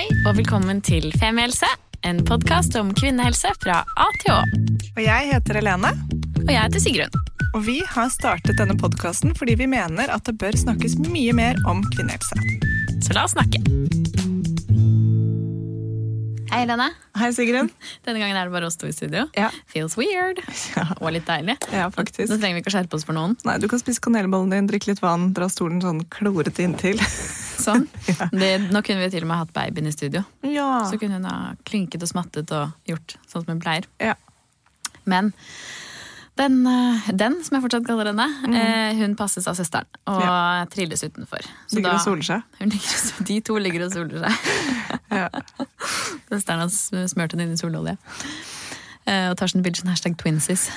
Hei og velkommen til Femihelse, en podkast om kvinnehelse fra A til Å. Og jeg heter Helene. Og jeg heter Sigrun. Og vi har startet denne podkasten fordi vi mener at det bør snakkes mye mer om kvinnehelse. Så la oss snakke. Hei, Helene. Hei, Sigrun. Denne gangen er det bare oss to i studio. Ja. Feels weird. Ja. Og litt deilig. Ja, faktisk. Nå trenger vi ikke å skjerpe oss for noen. Nei, Du kan spise kanelbollen din, drikke litt vann, dra stolen sånn klorete inntil. Sånn. Det, nå kunne vi til og med hatt babyen i studio. Ja. Så kunne hun ha klynket og smattet og gjort sånn som hun pleier. ja. Men den, eh, den, som jeg fortsatt kaller henne, eh, hun passes av søsteren og trilles utenfor. Så Ligger da- og soler seg. Ligger, de to ligger og soler seg. Ja. Søsteren har sm- smurt henne inn i sololje. Eh, Og tar sånn bilde som hashtag twinsies.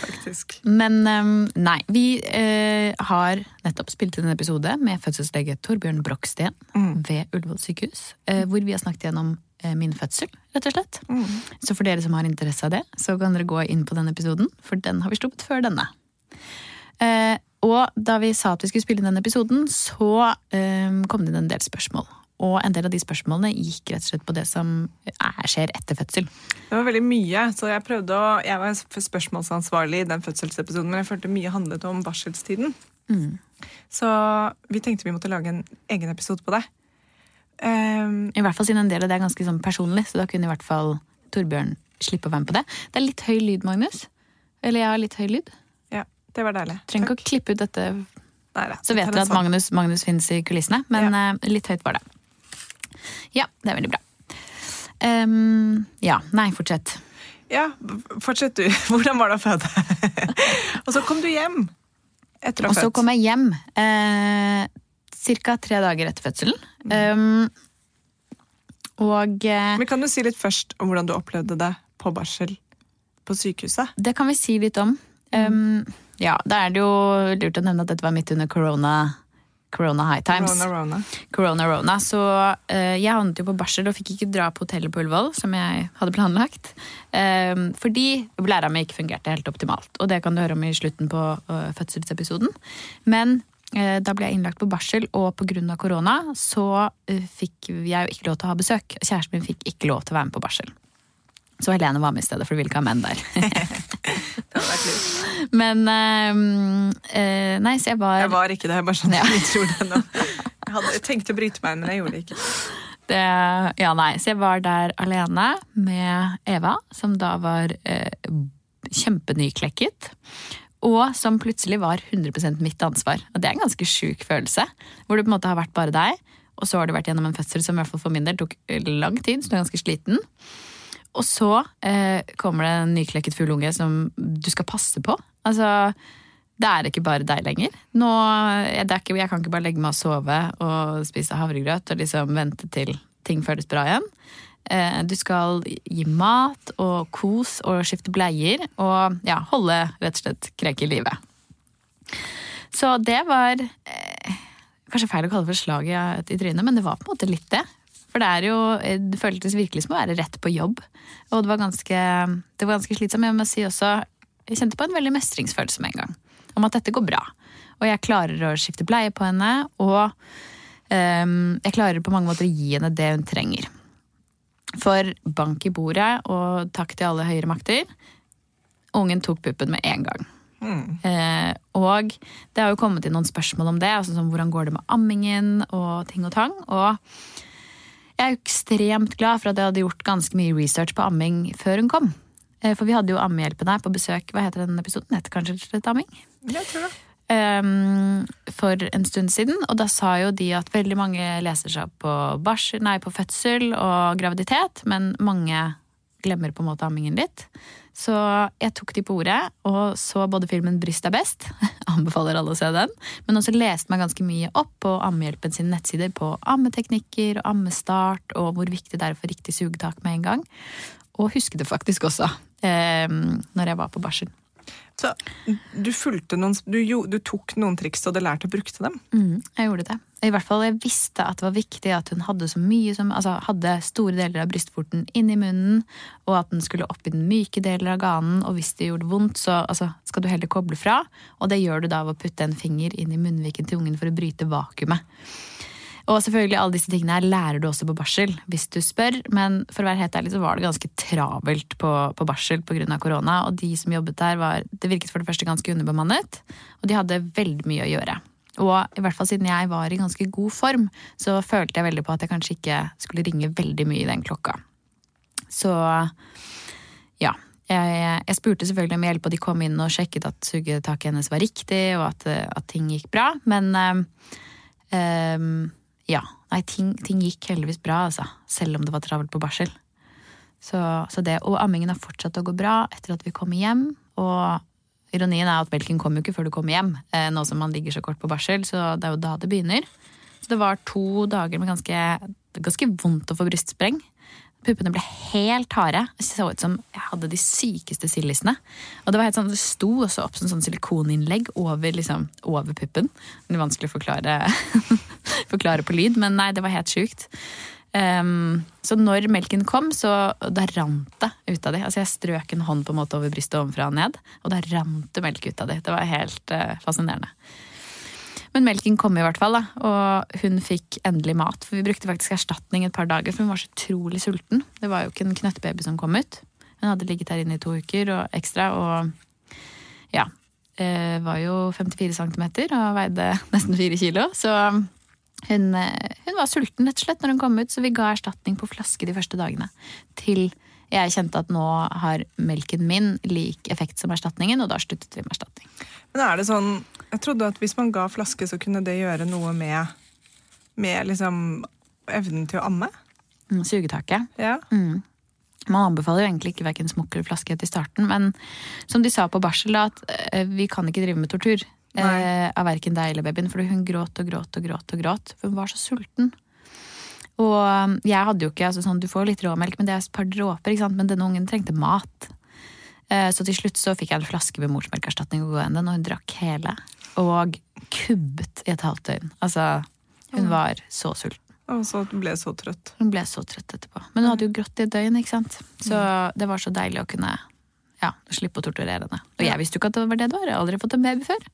Faktisk. Men eh, nei, vi eh, har nettopp spilt inn en episode med fødselslege Torbjørn Broksten ved Ullevål sykehus. Eh, hvor vi har snakket gjennom eh, min fødsel, rett og slett. Så for dere som har interesse av det, så kan dere gå inn på den episoden, for den har vi sluppet før denne. Eh, og da vi sa at vi skulle spille inn den episoden, så eh, kom det inn en del spørsmål. Og en del av de spørsmålene gikk rett og slett på det som er, skjer etter fødsel. Det var veldig mye, så jeg prøvde å Jeg var spørsmålsansvarlig i den fødselsepisoden, men jeg følte mye handlet om barselstiden. Så vi tenkte vi måtte lage en egen episode på det. Um, I hvert fall siden en del av det er ganske sånn personlig, så da kunne i hvert fall Torbjørn slippe å være med på det. Det er litt høy lyd, Magnus. Eller jeg har litt høy lyd. ja, det var deilig. Trenger ikke å klippe ut dette, Nei, da, så vet dere at. Magnus, Magnus finnes i kulissene. Men ja. litt høyt var det. Ja, det er veldig bra. Um, ja, nei, fortsett. Ja, fortsett du. Hvordan var det å føde? og så kom du hjem etter å Og så kom jeg hjem eh, ca. tre dager etter fødselen. Um, og eh, Men kan du si litt først om hvordan du opplevde det på barsel på sykehuset? Det kan vi si litt om. Um, ja, Da er det jo lurt å nevne at dette var midt under corona, corona high times. Corona Rona. Corona, rona. Så eh, jeg havnet jo på barsel og fikk ikke dra på hotellet på Ullevål, som jeg hadde planlagt. Um, fordi blæra mi ikke fungerte helt optimalt. Og det kan du høre om i slutten på uh, fødselsepisoden. Men eh, da ble jeg innlagt på barsel, og pga. korona så eh, fikk jeg jo ikke lov til å ha besøk. Kjæresten min fikk ikke lov til å være med på barsel. Så Helene var med i stedet, for du ville ikke ha menn der. Det hadde vært lurt. Men ehm, eh, Nei, så jeg var, Jeg var ikke det, bare sånn Ja. jeg tror det nå. Jeg, hadde, jeg tenkte å bryte meg inn, men jeg gjorde det ikke. det, Ja, nei, så jeg var der alene med Eva, som da var eh, kjempenyklekket. Og som plutselig var 100% mitt ansvar. Og det er en ganske sjuk følelse. Hvor det på en måte har vært bare deg, og så har du vært gjennom en fødsel som i hvert fall for min del tok lang tid, så du er ganske sliten. Og så eh, kommer det en nyklekket fugleunge som du skal passe på. Altså, det er ikke bare deg lenger. Nå, jeg, ikke, jeg kan ikke bare legge meg og sove og spise havregrøt og liksom vente til ting føles bra igjen. Eh, du skal gi mat og kos og skifte bleier og ja, holde rett og slett krek i live. Så det var eh, kanskje feil å kalle det for slag i, trynet, men det var på en måte litt det. For det, jo, eh, det føltes virkelig som å være rett på jobb. Og det var ganske, det var ganske slitsomt. Jeg må si også, jeg kjente på en veldig mestringsfølelse med en gang. Om at dette går bra. Og jeg klarer å skifte bleie på henne, og um, jeg klarer på mange måter å gi henne det hun trenger. For bank i bordet, og takk til alle høyere makter. Ungen tok puppen med en gang. Eh, og det har jo kommet inn noen spørsmål om det. Altså som hvordan går det med ammingen og ting og tang. Og jeg er ekstremt glad for at jeg hadde gjort ganske mye research på amming før hun kom. Eh, For vi hadde jo Ammehjelpen her på besøk. Hva heter den episoden? Heter kanskje slett amming? Jeg tror det. um, for en stund siden, og da sa jo de at veldig mange leser seg opp på, barsel, nei, på fødsel og graviditet, men mange glemmer på en måte ammingen litt. Så jeg tok de på ordet og så både filmen 'Bryst er best', anbefaler alle å se den, men også leste meg ganske mye opp på Ammehjelpen sine nettsider på ammeteknikker og ammestart og hvor viktig det er å få riktig sugetak med en gang. Og husket det faktisk også eh, når jeg var på barsel. Så du fulgte noen du, du tok noen triks og hadde lært og brukte dem? Mm, jeg gjorde det. I hvert fall jeg visste at det var viktig at hun hadde så mye som, altså hadde store deler av brystvorten inn i munnen, og at den skulle opp i den myke delen av ganen, og hvis det gjorde vondt, så altså, skal du heller koble fra. Og det gjør du da ved å putte en finger inn i munnviken til ungen for å bryte vakuumet. Og selvfølgelig alle disse tingene her lærer du også på barsel, hvis du spør. Men for å være helt ærlig så var det ganske travelt på, på barsel pga. korona. Og de som jobbet der, var, det virket for det første ganske underbemannet. Og de hadde veldig mye å gjøre. Og i hvert fall siden jeg var i ganske god form, så følte jeg veldig på at jeg kanskje ikke skulle ringe veldig mye i den klokka. Så ja. Jeg, jeg spurte selvfølgelig om hjelp, og de kom inn og sjekket at sugetaket hennes var riktig, og at, at ting gikk bra. Men um, ja. Nei, ting, ting, gikk heldigvis bra, altså. Selv om det var travelt på barsel. Så, så det, og ammingen har fortsatt å gå bra etter at vi kommer hjem. Og ironien er at melken kommer jo ikke før du kommer hjem, eh, nå som man ligger så kort på barsel. Så det er jo da det begynner. Så det var to dager med ganske, ganske vondt å få brystspreng. Puppene ble helt harde. Det så ut som jeg hadde de sykeste sildisene. Og det var helt sånn, det sto også opp som sånn silikoninnlegg over, liksom, over puppen. Det er vanskelig å forklare, forklare på lyd, men nei, det var helt sjukt. Um, så når melken kom, så da rant det ut av de. Altså jeg strøk en hånd på en måte over brystet ovenfra og ned, og da rant det melk ut av de. Det var helt uh, fascinerende. Men melken kom i hvert fall, da, og hun fikk endelig mat. For vi brukte faktisk erstatning et par dager, for hun var så utrolig sulten. Det var jo ikke en knøttbaby som kom ut. Hun hadde ligget her inne i to uker og ekstra, og ja. Eh, var jo 54 cm og veide nesten 4 kilo, så hun, eh, hun, var sulten rett og slett når hun kom ut, så vi ga erstatning på flaske de første dagene. Til jeg kjente at nå har melken min lik effekt som erstatningen, og da sluttet vi med erstatning. Men er det sånn, Jeg trodde at hvis man ga flaske, så kunne det gjøre noe med, med liksom evnen til å amme? Mm, sugetaket. Ja. Mm. Man anbefaler jo egentlig ikke verken smokk eller flaske til starten, men som de sa på barsel, at eh, vi kan ikke drive med tortur eh, av verken deg eller babyen, for hun gråt og gråt og gråt, og gråt, for hun var så sulten. Og um, jeg hadde jo ikke altså sånn, Du får litt råmelk, men det er et par dråper. Men denne ungen trengte mat. Eh, så til slutt så fikk jeg en flaske med morsmelkerstatning å gå igjen og hun drakk hele. Og kubbet i et halvt døgn. Altså, hun var så sulten. Og så ble så trøtt. Hun ble så trøtt etterpå. Men hun hadde jo grått i et døgn, ikke sant. Så det var så deilig å kunne ja, slippe å torturere henne. Og jeg visste jo ikke at det var det det var. Jeg har aldri fått en baby før.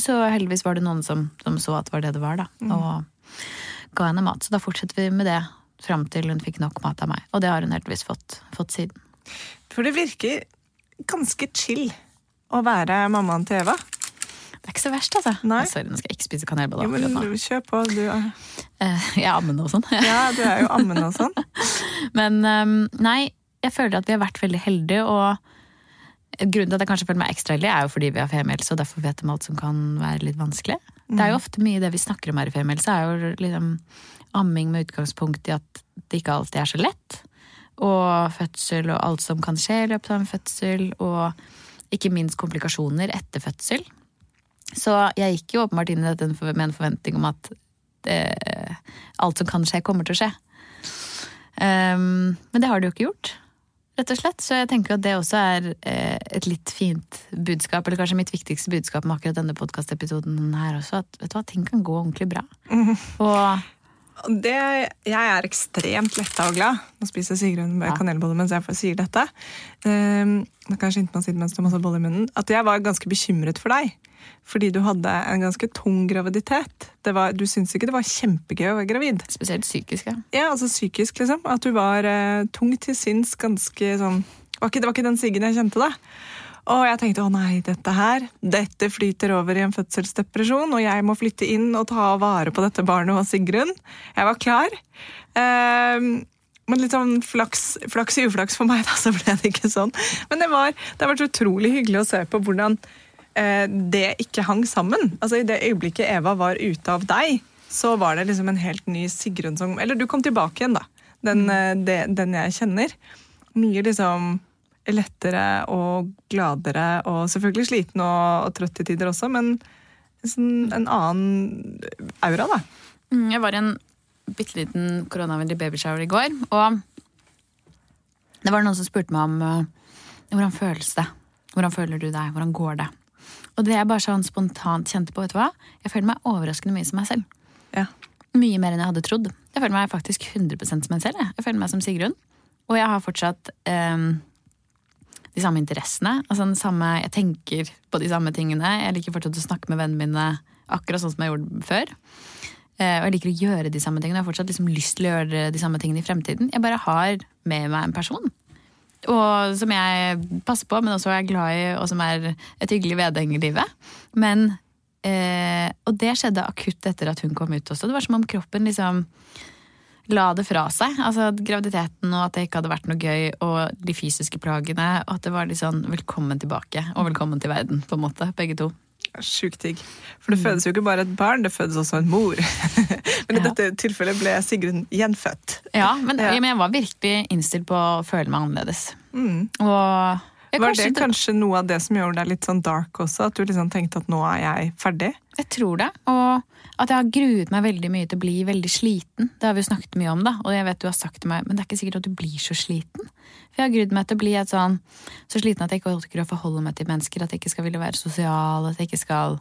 Så heldigvis var det noen som, som så at det var det det var, da. Og ga henne mat. Så da fortsetter vi med det fram til hun fikk nok mat av meg. Og det har hun heldigvis fått, fått siden. For det virker ganske chill å være mammaen til Eva. Det er ikke så verst, altså. Nei. Sorry, nå skal jeg ikke spise kanelboller. Jo, men kjør på. Du er... Eh, jeg er ammende og sånn. ja, du er jo ammende og sånn. men um, nei, jeg føler at vi har vært veldig heldige, og grunnen til at jeg kanskje føler meg ekstra heldig, er jo fordi vi har femielse, og derfor vet de alt som kan være litt vanskelig. Det er jo ofte mye det vi snakker om her i Femielse, er jo liksom amming med utgangspunkt i at det ikke alltid er så lett. Og fødsel og alt som kan skje i løpet av en fødsel, og ikke minst komplikasjoner etter fødsel. Så jeg gikk jo åpenbart inn i dette med en forventning om at det, alt som kan skje, kommer til å skje. Um, men det har det jo ikke gjort rett og slett. Så jeg tenker at det også er eh, et litt fint budskap, eller kanskje mitt viktigste budskap med akkurat denne podkastepisoden her også, at vet du hva, ting kan gå ordentlig bra. Mm. Og det, jeg er ekstremt letta og glad. Nå spiser Sigrun ja. kanelbolle mens jeg sier dette. Um, nå kan jeg skynde meg å si det mens du har masse boller i munnen. At jeg var ganske bekymret for deg. Fordi du hadde en ganske tung graviditet. Var, du syntes ikke det var kjempegøy å være gravid? Spesielt psykisk, ja. Ja, altså psykisk, liksom. At du var uh, tung til sinns, ganske sånn var ikke, Det var ikke den Siggen jeg kjente, da. Og jeg tenkte å nei, dette her, dette flyter over i en fødselsdepresjon, og jeg må flytte inn og ta vare på dette barnet og Sigrun. Jeg var klar. Uh, men litt sånn flaks, flaks i uflaks for meg, da, så ble det ikke sånn. Men det, var, det har vært utrolig hyggelig å se på hvordan eh, det ikke hang sammen. Altså I det øyeblikket Eva var ute av deg, så var det liksom en helt ny Sigrun som Eller du kom tilbake igjen, da. Den, mm. det, den jeg kjenner. Mye liksom lettere og gladere og selvfølgelig sliten og, og trøtt til tider også, men sånn en annen aura, da. Mm, jeg var i en bitte liten koronavennlig babyshower i går, og det var noen som spurte meg om uh, hvordan føles det? Hvordan føler du deg? Hvordan går det? Og det jeg bare sånn spontant kjente på, vet du hva? Jeg føler meg overraskende mye som meg selv. Ja. Mye mer enn jeg hadde trodd. Jeg føler meg faktisk 100 som meg selv. Jeg. jeg føler meg som Sigrun. Og jeg har fortsatt um, de samme interessene. Altså den samme, jeg tenker på de samme tingene. Jeg liker fortsatt å snakke med vennene mine akkurat sånn som jeg gjorde før. Eh, og jeg liker å gjøre de samme tingene. Jeg har fortsatt liksom lyst til å gjøre de samme tingene i fremtiden. Jeg bare har med meg en person. Og som jeg passer på, men også er glad i, og som er et hyggelig vedheng i livet. Men eh, Og det skjedde akutt etter at hun kom ut også. Det var som om kroppen liksom la det fra seg. Altså graviditeten og at det ikke hadde vært noe gøy, og de fysiske plagene. Og at det var litt sånn velkommen tilbake og velkommen til verden, på en måte. Begge to. Sjukt digg. For det fødes jo ikke bare et barn, det fødes også en mor. men i Ja. dette tilfellet ble Sigrun gjenfødt. Ja, men, Ja. men jeg var virkelig innstilt på å føle meg annerledes. Mm. Og Var det kanskje noe av det som gjorde deg litt sånn dark også? At du liksom tenkte at nå er jeg ferdig? jeg tror det. Og at jeg har gruet meg veldig mye til å bli veldig sliten. Det har vi jo snakket mye om, da. Og jeg vet du har sagt til meg, men det er ikke sikkert at du blir så sliten. For jeg har grudd meg til å bli et sånn, så sliten at jeg ikke orker å forholde meg til mennesker. At jeg ikke skal ville være sosial. At jeg ikke skal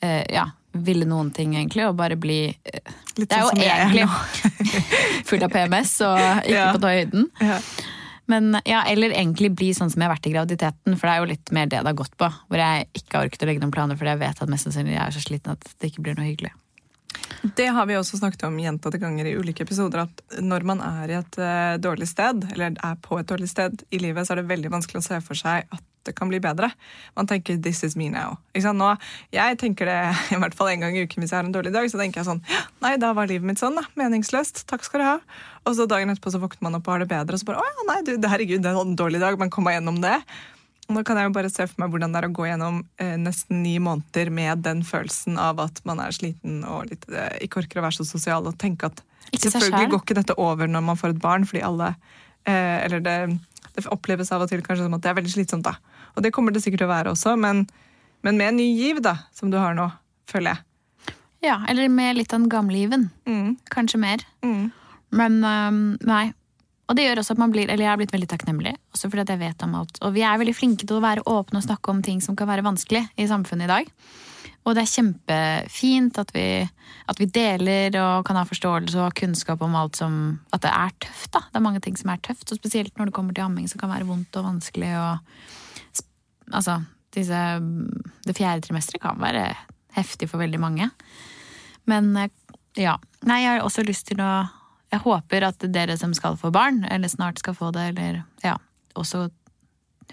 eh, ja, ville noen ting, egentlig. Og bare bli eh, Litt Det er jo sånn som jeg er egentlig nå. full av PMS og ikke Ja. på høyden. Ja. Men ja, Eller egentlig bli sånn som jeg har vært i graviditeten, for det er jo litt mer det det har gått på. Hvor jeg ikke har orket å legge noen planer, fordi jeg vet at mest sannsynlig jeg er så sliten at det ikke blir noe hyggelig. Det har vi også snakket om gjentatte ganger i ulike episoder, at når man er i et eh, dårlig sted, eller er på et dårlig sted i livet, så er det veldig vanskelig å se for seg at det kan bli bedre. Man tenker 'this is me now'. Ikke sant? Nå, jeg tenker det i hvert fall en gang i uken hvis jeg har en dårlig dag. Så tenker jeg sånn Nei, da var livet mitt sånn, da. Meningsløst. Takk skal du ha. Og så dagen etterpå så våkner man opp og har det bedre, og så bare 'Å ja, nei, du, herregud, det er en dårlig dag'. Man kommer gjennom det. Nå kan jeg jo bare se for meg hvordan det er å gå gjennom eh, nesten ni måneder med den følelsen av at man er sliten og litt, eh, ikke orker å være så sosial, og tenke at selvfølgelig går ikke dette over når man får et barn, fordi alle eh, Eller det, det oppleves av og til kanskje som at det er veldig slitsomt, da. Og det kommer det sikkert til å være også, men, men med en ny giv, da, som du har nå, føler jeg. Ja, Eller med litt av den gamle given. Mm, Kanskje mer. mm. Men um, nei. Og det gjør også at man blir, eller jeg har blitt veldig takknemlig, også fordi at jeg vet om alt. Og vi er veldig flinke til å være åpne og snakke om ting som kan være vanskelig i samfunnet i dag. Og det er kjempefint at vi, at vi deler og kan ha forståelse og kunnskap om alt som At det er tøft, da. Det er mange ting som er tøft, og spesielt når det kommer til amming, som kan være vondt og vanskelig. og Altså, disse Det fjerde trimesteret kan være heftig for veldig mange. Men eh, ja. Nei, jeg har også lyst til å Jeg håper at dere som skal få barn, eller snart skal få det, eller ja, også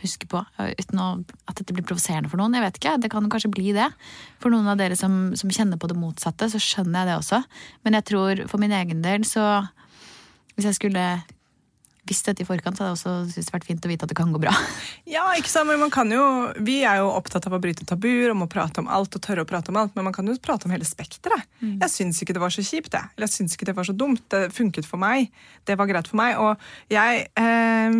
huske på, eh, uten at dette blir provoserende for noen. Jeg vet ikke, Det kan kanskje bli det. For noen av dere som, som kjenner på det motsatte, så skjønner jeg det også. Men jeg tror for min egen del så Hvis jeg skulle visst dette i forkant, så hadde jeg også syntes det vært fint å vite at det kan gå bra. Ja, ikke sant, men man kan jo, Vi er jo opptatt av å bryte tabuer, om å prate om alt og tørre å prate om alt, men man kan jo prate om hele spekteret. Jeg syns ikke det var så kjipt, det. Eller jeg syns ikke det var så dumt. Det funket for meg. Det var greit for meg. Og jeg eh,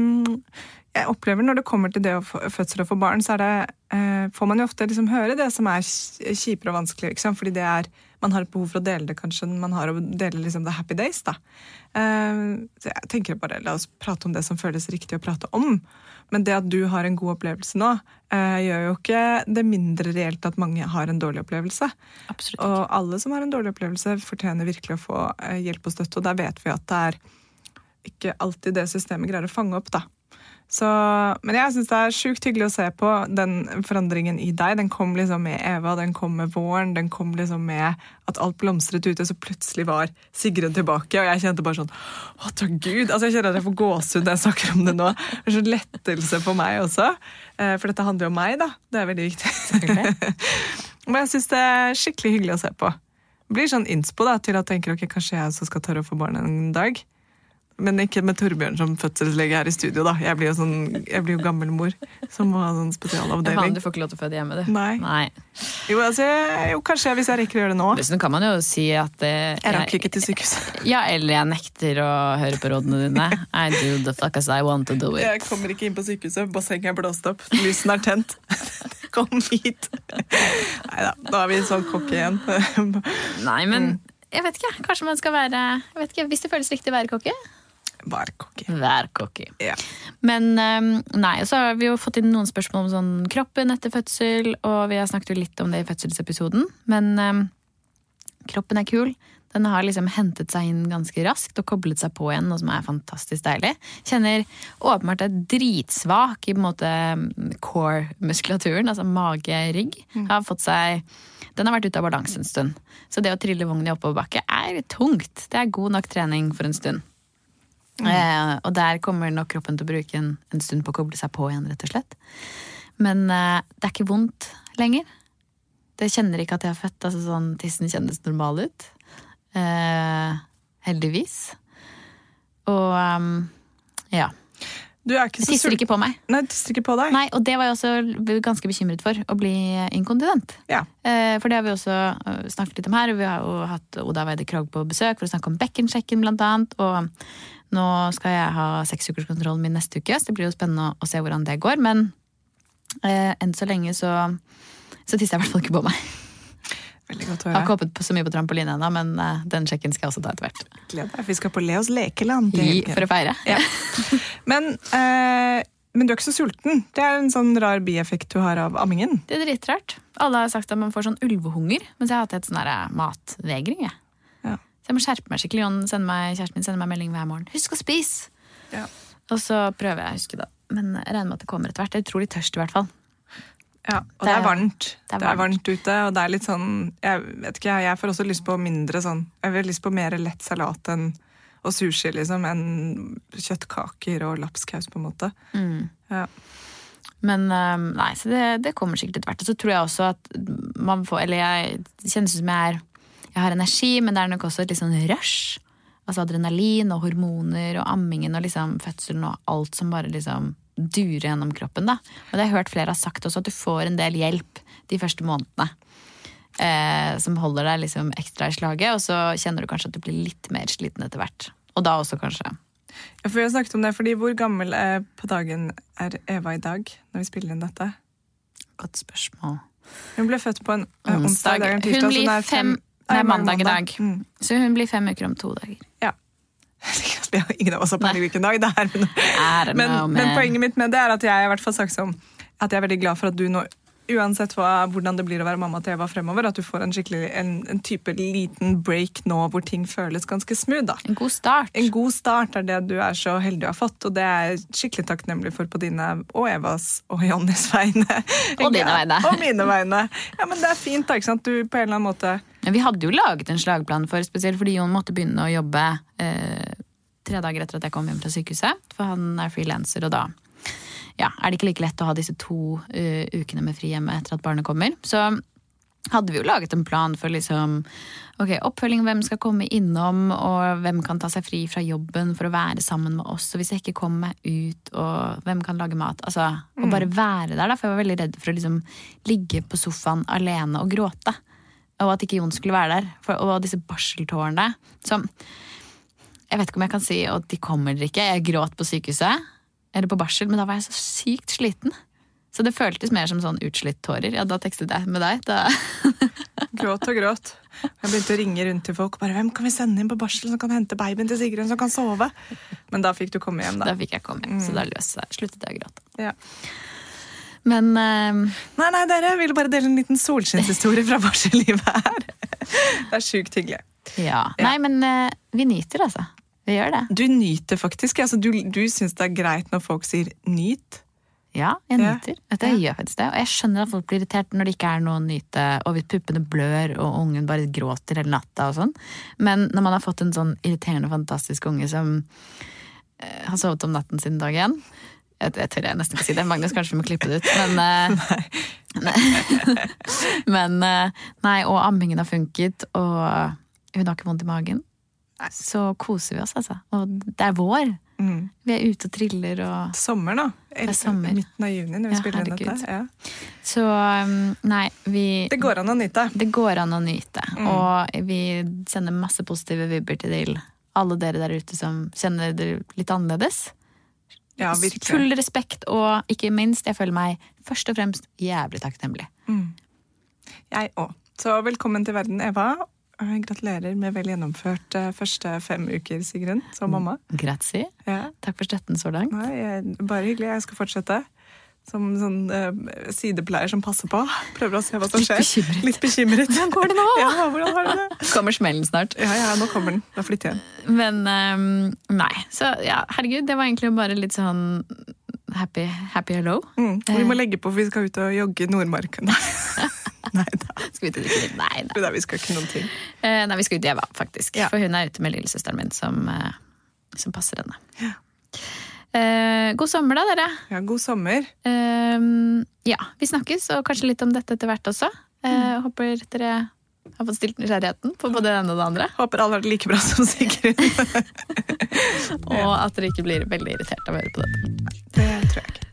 jeg opplever Når det kommer til det å få fødsel og få barn, så det, eh, får man jo ofte liksom høre det som er kjipere og vanskelig, sant? Fordi det er, man har et behov for å dele det, kanskje. Man har å dele liksom the happy days. da. Eh, så jeg tenker bare, La oss prate om det som føles riktig å prate om. Men det at du har en god opplevelse nå, eh, gjør jo ikke det mindre reelt at mange har en dårlig opplevelse. Absolutt. Og alle som har en dårlig opplevelse, fortjener virkelig å få eh, hjelp og støtte. Og der vet vi at det er ikke alltid det systemet greier å fange opp, da. Så, men jeg syns det er sjukt hyggelig å se på den forandringen i deg. Den kom liksom med Eva, den kom med våren, den kom liksom med at alt blomstret ute, så plutselig var Sigrun tilbake, og jeg kjente bare sånn Å, takk Gud! Altså, jeg kjenner at jeg får gåsehud når jeg snakker om det nå. Det er så lettelse for meg også. Eh, For dette handler jo om meg, da. Det er veldig viktig. Men jeg syns det er skikkelig hyggelig å se på. Det blir sånn innspo da, til at jeg tenker ok, kanskje jeg også skal tørre å få barn en dag. Men ikke med Torbjørn som fødselslege her i studio, da. Jeg blir jo, sånn, jeg blir jo gammelmor som må ha sånn spesialavdeling. du får ikke lov til å føde hjemme, du. Nei. Nei. Jo, altså, jo, kanskje hvis jeg rekker å gjøre det nå. Dessuten kan man jo si at det, Jeg rakk ikke til sykehuset. Ja, eller jeg nekter å høre på rådene dine. I do the fuck as I want to do it. Jeg kommer ikke inn på sykehuset. Bassenget er blåst opp. Lysene er tent. Kom hit. Nei da, da er vi sånn cocky igjen. Nei, men jeg vet ikke. Kanskje man skal være ikke, Hvis det føles riktig å være cocky, Bare cocky. vær cocky. Ja. Men um, nei, så har vi jo fått inn noen spørsmål om sånn kroppen etter fødsel, og vi har snakket jo litt om det i fødselsepisoden. Men um, Kroppen er kul. Den har liksom hentet seg inn ganske raskt og koblet seg på igjen, noe som er fantastisk deilig. Kjenner åpenbart er dritsvak i på en måte core-muskulaturen, altså mage, rygg. Har fått seg Den har vært ute av balanse en stund. Så det å trille vogn i oppoverbakke er tungt. Det er god nok trening for en stund. Eh, og der kommer nok kroppen til å bruke en, en stund på å koble seg på igjen, rett og slett. Men eh, det er ikke vondt lenger. Det kjenner ikke at jeg er født. altså sånn, Tissen kjennes normal ut. Eh, heldigvis. Og um, ja. Du er ikke så Tisser ikke på meg. Nei, tisser ikke på deg. Nei, og det var jeg også ganske bekymret for, å bli inkontinent. Ja. Eh, For det har vi også eh, snakket litt om her. Vi har jo hatt Oda Weide Krogh på besøk for å snakke om bekkensjekken, blant annet. Og nå skal jeg ha seksukerskontrollen min neste uke, så det blir jo spennende å se hvordan det går. Men eh, enn så lenge så, så tisser jeg i hvert fall ikke på meg. Veldig godt å Jeg har ikke hoppet på så mye på trampoline ennå, men eh, den sjekken skal jeg også ta etter hvert. Gled deg, vi skal på Leos lekeland. I, for å feire. Ja. Men, eh, men du er ikke så sulten. Det er en sånn rar bieffekt du har av ammingen. Det er dritrart. Alle har sagt at man får sånn ulvehunger, mens jeg har hatt et sånn matvegring. Jeg. Så jeg må skjerpe meg skikkelig. Jon sender meg, kjæresten min sender meg melding hver morgen. 'Husk å spise!' Ja. Og så prøver jeg å huske, da. Men jeg regner med at det kommer etter hvert. Jeg er utrolig tørst, i hvert fall. Ja, og det, Det er- varmt. det er Det er varmt ute, og det er litt sånn Jeg vet ikke, jeg får også lyst på mindre sånn Jeg vil lyst på mer lett salat enn og sushi, liksom, enn kjøttkaker og lapskaus, på en måte. Ja. Men øhm, nei, så det, det kommer sikkert etter hvert. Og så tror jeg også at man får Eller jeg kjennes som jeg er Jeg har energi, men det er nok også et litt sånn rush. Altså adrenalin og hormoner og ammingen og liksom fødselen og alt som bare liksom durer gjennom kroppen. da. Og det har jeg hørt flere har sagt også, at du får en del hjelp de første månedene. Eh, som holder deg liksom ekstra i slaget, og så kjenner du kanskje at du blir litt mer sliten etter hvert. Og da også kanskje Ja, for vi har snakket om det, fordi Hvor gammel eh, på dagen er Eva i dag, når vi spiller inn dette? Godt spørsmål. Hun ble født på en eh, onsdag. Onsdag. Hun tirsdag, så blir fem nei, mandag i dag. Mm. Så hun blir fem uker om to dager. Ja. Ingen av oss har peiling hvilken dag det er. Men, men, men poenget mitt med det er at jeg i hvert fall sagt som at jeg er veldig glad for at du nå Uansett hva, hvordan det blir å være mamma til Eva fremover, at du får en skikkelig en, en type liten break nå hvor ting føles ganske smooth. da. En god start. En god start er det du er så heldig å ha fått, og det er jeg skikkelig takknemlig for på dine og Evas og Jonnys vegne. Og dine vegne. Og mine vegne. Ja, men det er fint, da, ikke sant? Du på en eller annen måte vi hadde jo laget en slagplan for, spesielt fordi Jon måtte begynne å jobbe eh, tre dager etter at jeg kom hjem fra sykehuset. For han er frilanser, og da ja, er det ikke like lett å ha disse to uh, ukene med fri hjemme etter at barnet kommer. Så hadde vi jo laget en plan for liksom ok, oppfølging, hvem skal komme innom, og hvem kan ta seg fri fra jobben for å være sammen med oss, og hvis jeg ikke kommer meg ut, og hvem kan lage mat. Altså, Å bare være der, da, for jeg var veldig redd for å liksom ligge på sofaen alene og gråte. Og at ikke Jon skulle være der. For, og disse barseltårene som Jeg vet ikke om jeg kan si at de kommer eller ikke. Jeg gråt på sykehuset, eller på barsel, men da var jeg så sykt sliten. Så det føltes mer som sånn utslitt tårer. Ja, da tekstet jeg med deg. Gråt og gråt. Jeg begynte å ringe rundt til folk. bare, Hvem kan vi sende inn på barsel som kan hente babyen til Sigrun, som kan sove? Men da fikk du komme hjem, da. Da fikk jeg komme hjem, så da løste jeg. sluttet jeg å gråte. Ja. Men uh... Nei, nei, dere, jeg ville bare dele en liten solskinnshistorie fra barsellivet her. Det er sjukt hyggelig. ja. Ja. Nei, men uh, vi nyter, altså. Vi gjør det. Du nyter faktisk. Altså, du du syns det er greit når folk sier 'nyt'? Ja, jeg nyter. Ja. jeg gjør faktisk det. Og jeg skjønner at folk blir irritert når det ikke er noe å nyte, og hvis puppene blør og ungen bare gråter hele natta og sånn. Men når man har fått en sånn irriterende, fantastisk unge som eh, har sovet om natten siden dag én jeg, jeg tør jeg nesten ikke si det. Magnus kanskje må klippe det ut. Men, eh, nei. men eh, nei, og ammingen har funket, og hun har ikke vondt i magen. Så koser vi oss, altså. Og det er vår. Mm. Vi er ute og triller og Sommer, da. er sommer. Midten av juni når vi Ja, spiller inn dette. Ja. Så um, nei, vi Det går an å nyte. Det går an å nyte. Mm. Og vi sender masse positive vibber til alle dere der ute som kjenner det litt annerledes. Ja, virkelig. Full respekt, og ikke minst, jeg føler meg først og fremst jævlig takknemlig. Mm. Jeg òg. Så velkommen til verden, Eva. Og Gratulerer med vel gjennomført eh, første fem uker, Sigrun, som mamma. Grazie. Ja. Takk for støtten så langt. Nei, jeg- bare hyggelig. Jeg skal fortsette. som sånn uh, sidepleier som passer på. Prøver å se hva som Litt skjer. bekymret. Litt bekymret. Hvordan går det nå? Ja, hvordan har det? Kommer smellen snart. Ja, ja, nå kommer den. Da flytter jeg. Men um, nei. Så ja, herregud, det var egentlig bare litt sånn happy, happy hello. Mm. Vi må legge på, for vi skal ut og jogge i Nordmarka. Nei da. Skal vi til drikke? Nei da. Nei, vi skal ikke noen ting. Eh, nei, vi skal ut i Eva, faktisk. Ja. For hun er ute med lillesøsteren min, som, eh, som passer henne. Ja. Eh, god sommer, da, dere. Ja, god sommer. Eh, ja, vi snakkes, og kanskje litt om dette etter hvert også. Eh, håper dere har fått stilt nysgjerrigheten på både det ene og det andre. Håper alle har det like bra som Sigrid. Og at dere ikke blir veldig irritert av å høre på dette. Det tror jeg ikke.